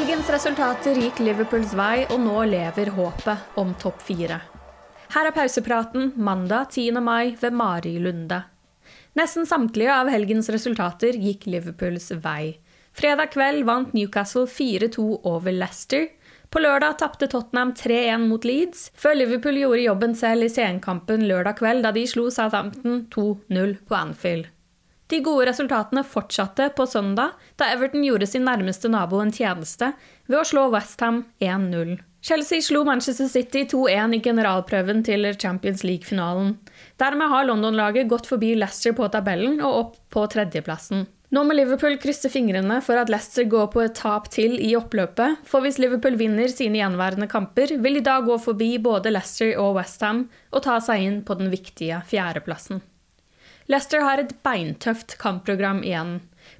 Helgens resultater gikk Liverpools vei, og nå lever håpet om topp fire. Her er pausepraten mandag 10. mai ved Mari Lunde. Nesten samtlige av helgens resultater gikk Liverpools vei. Fredag kveld vant Newcastle 4-2 over Leicester. På lørdag tapte Tottenham 3-1 mot Leeds, før Liverpool gjorde jobben selv i senkampen lørdag kveld da de slo Southampton 2-0 på Anfield. De gode resultatene fortsatte på søndag, da Everton gjorde sin nærmeste nabo en tjeneste ved å slå Westham 1-0. Chelsea slo Manchester City 2-1 i generalprøven til Champions League-finalen. Dermed har London-laget gått forbi Leicester på tabellen og opp på tredjeplassen. Nå må Liverpool krysse fingrene for at Leicester går på et tap til i oppløpet, for hvis Liverpool vinner sine gjenværende kamper, vil de da gå forbi både Leicester og Westham og ta seg inn på den viktige fjerdeplassen. Leicester har et beintøft kampprogram igjen.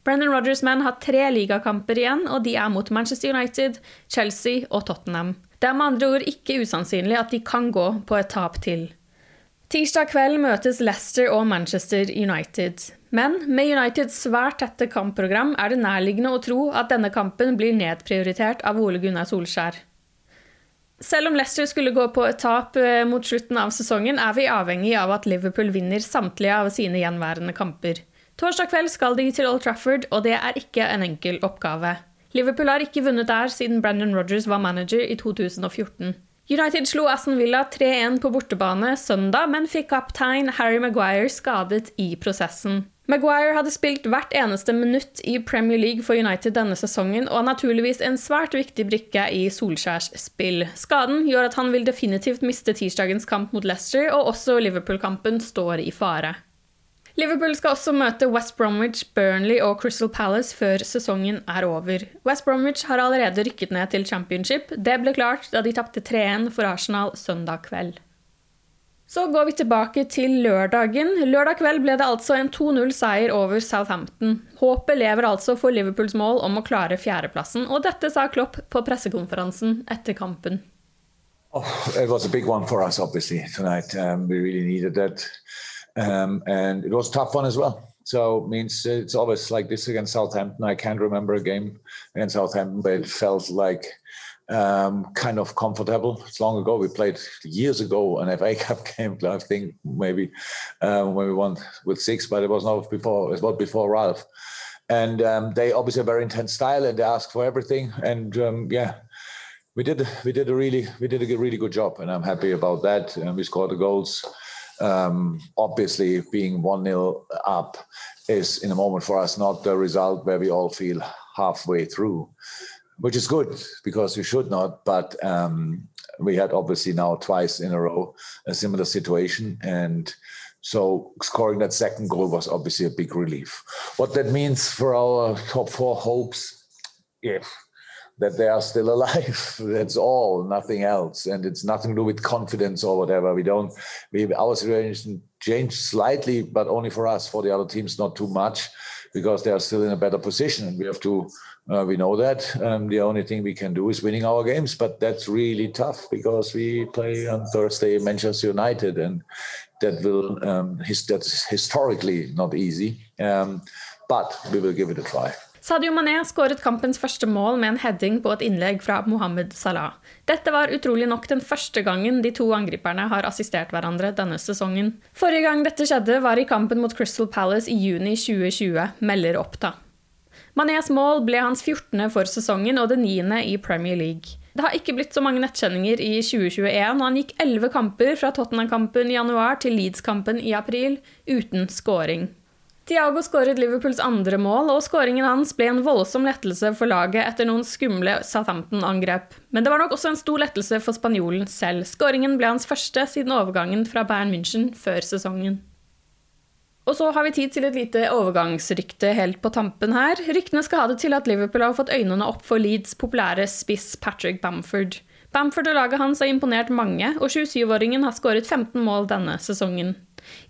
Brennan Rodgers menn har tre ligakamper igjen, og de er mot Manchester United, Chelsea og Tottenham. Det er med andre ord ikke usannsynlig at de kan gå på et tap til. Tirsdag kveld møtes Leicester og Manchester United. Men med Uniteds svært tette kampprogram er det nærliggende å tro at denne kampen blir nedprioritert av Ole Gunnar Solskjær. Selv om Leicester skulle gå på et tap eh, mot slutten av sesongen, er vi avhengig av at Liverpool vinner samtlige av sine gjenværende kamper. Torsdag kveld skal de til Old Trafford, og det er ikke en enkel oppgave. Liverpool har ikke vunnet der siden Brendan Rogers var manager i 2014. United slo Aston Villa 3-1 på bortebane søndag, men fikk kaptein Harry Maguire skadet i prosessen. Maguire hadde spilt hvert eneste minutt i Premier League for United denne sesongen, og er naturligvis en svært viktig brikke i Solskjærs spill. Skaden gjør at han vil definitivt miste tirsdagens kamp mot Leicester, og også Liverpool-kampen står i fare. Liverpool skal også møte West Bromwich, Burnley og Crystal Palace før sesongen er over. West Bromwich har allerede rykket ned til championship. Det ble klart da de tapte 3-1 for Arsenal søndag kveld. Så går vi tilbake til lørdagen. Lørdag kveld ble det altså en 2-0-seier over Southampton. Håpet lever altså for Liverpools mål om å klare fjerdeplassen, og dette sa Klopp på pressekonferansen etter kampen. Oh, it was a big one for us, obviously, tonight. Um, we really needed that. Um, and it was a tough one as well. So it means it's always like this against Southampton. I can't remember a game against Southampton, but it felt like um, kind of comfortable. It's long ago. We played years ago an FA Cup game. I think maybe um, when we won with six, but it was not before. It was before Ralph. And um, they obviously a very intense style, and they ask for everything. And um, yeah, we did we did a really we did a really good job, and I'm happy about that. And we scored the goals. Um, obviously, being one 0 up is in a moment for us not the result where we all feel halfway through which is good because you should not. But um, we had obviously now twice in a row a similar situation, and so scoring that second goal was obviously a big relief. What that means for our top four hopes, yeah, that they are still alive. That's all, nothing else, and it's nothing to do with confidence or whatever. We don't. We our situation changed slightly, but only for us. For the other teams, not too much because they are still in a better position, we have to. Uh, we know that um, the only thing we can do is winning our games, but that's really tough because we play on Thursday Manchester United, and that will um, his, that's historically not easy. Um, but we will give it a try. Sadio Mané skåret kampens første mål med en heading på et innlegg fra Mohammed Salah. Dette var utrolig nok den første gangen de to angriperne har assistert hverandre denne sesongen. Forrige gang dette skjedde, var i kampen mot Crystal Palace i juni 2020, melder Oppta. Manés mål ble hans 14. for sesongen og det 9. i Premier League. Det har ikke blitt så mange nettkjenninger i 2021, og han gikk 11 kamper fra Tottenham-kampen i januar til Leeds-kampen i april uten scoring. Tiago skåret Liverpools andre mål, og skåringen hans ble en voldsom lettelse for laget etter noen skumle Southampton-angrep. Men det var nok også en stor lettelse for spanjolen selv. Skåringen ble hans første siden overgangen fra Bayern München før sesongen. Og så har vi tid til et lite overgangsrykte helt på tampen her. Ryktene skal ha det til at Liverpool har fått øynene opp for Leeds populære spiss Patrick Bamford. Bamford og laget hans har imponert mange, og 27-åringen har skåret 15 mål denne sesongen.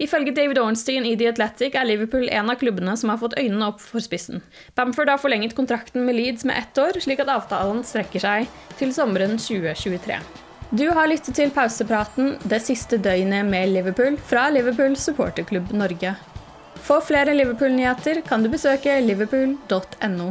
Ifølge David Ornstein i The Athletic er Liverpool en av klubbene som har fått øynene opp for spissen. Bamford har forlenget kontrakten med Leeds med ett år, slik at avtalen strekker seg til sommeren 2023. Du har lyttet til pausepraten 'Det siste døgnet med Liverpool' fra Liverpool supporterklubb Norge. For flere Liverpool-nyheter kan du besøke liverpool.no.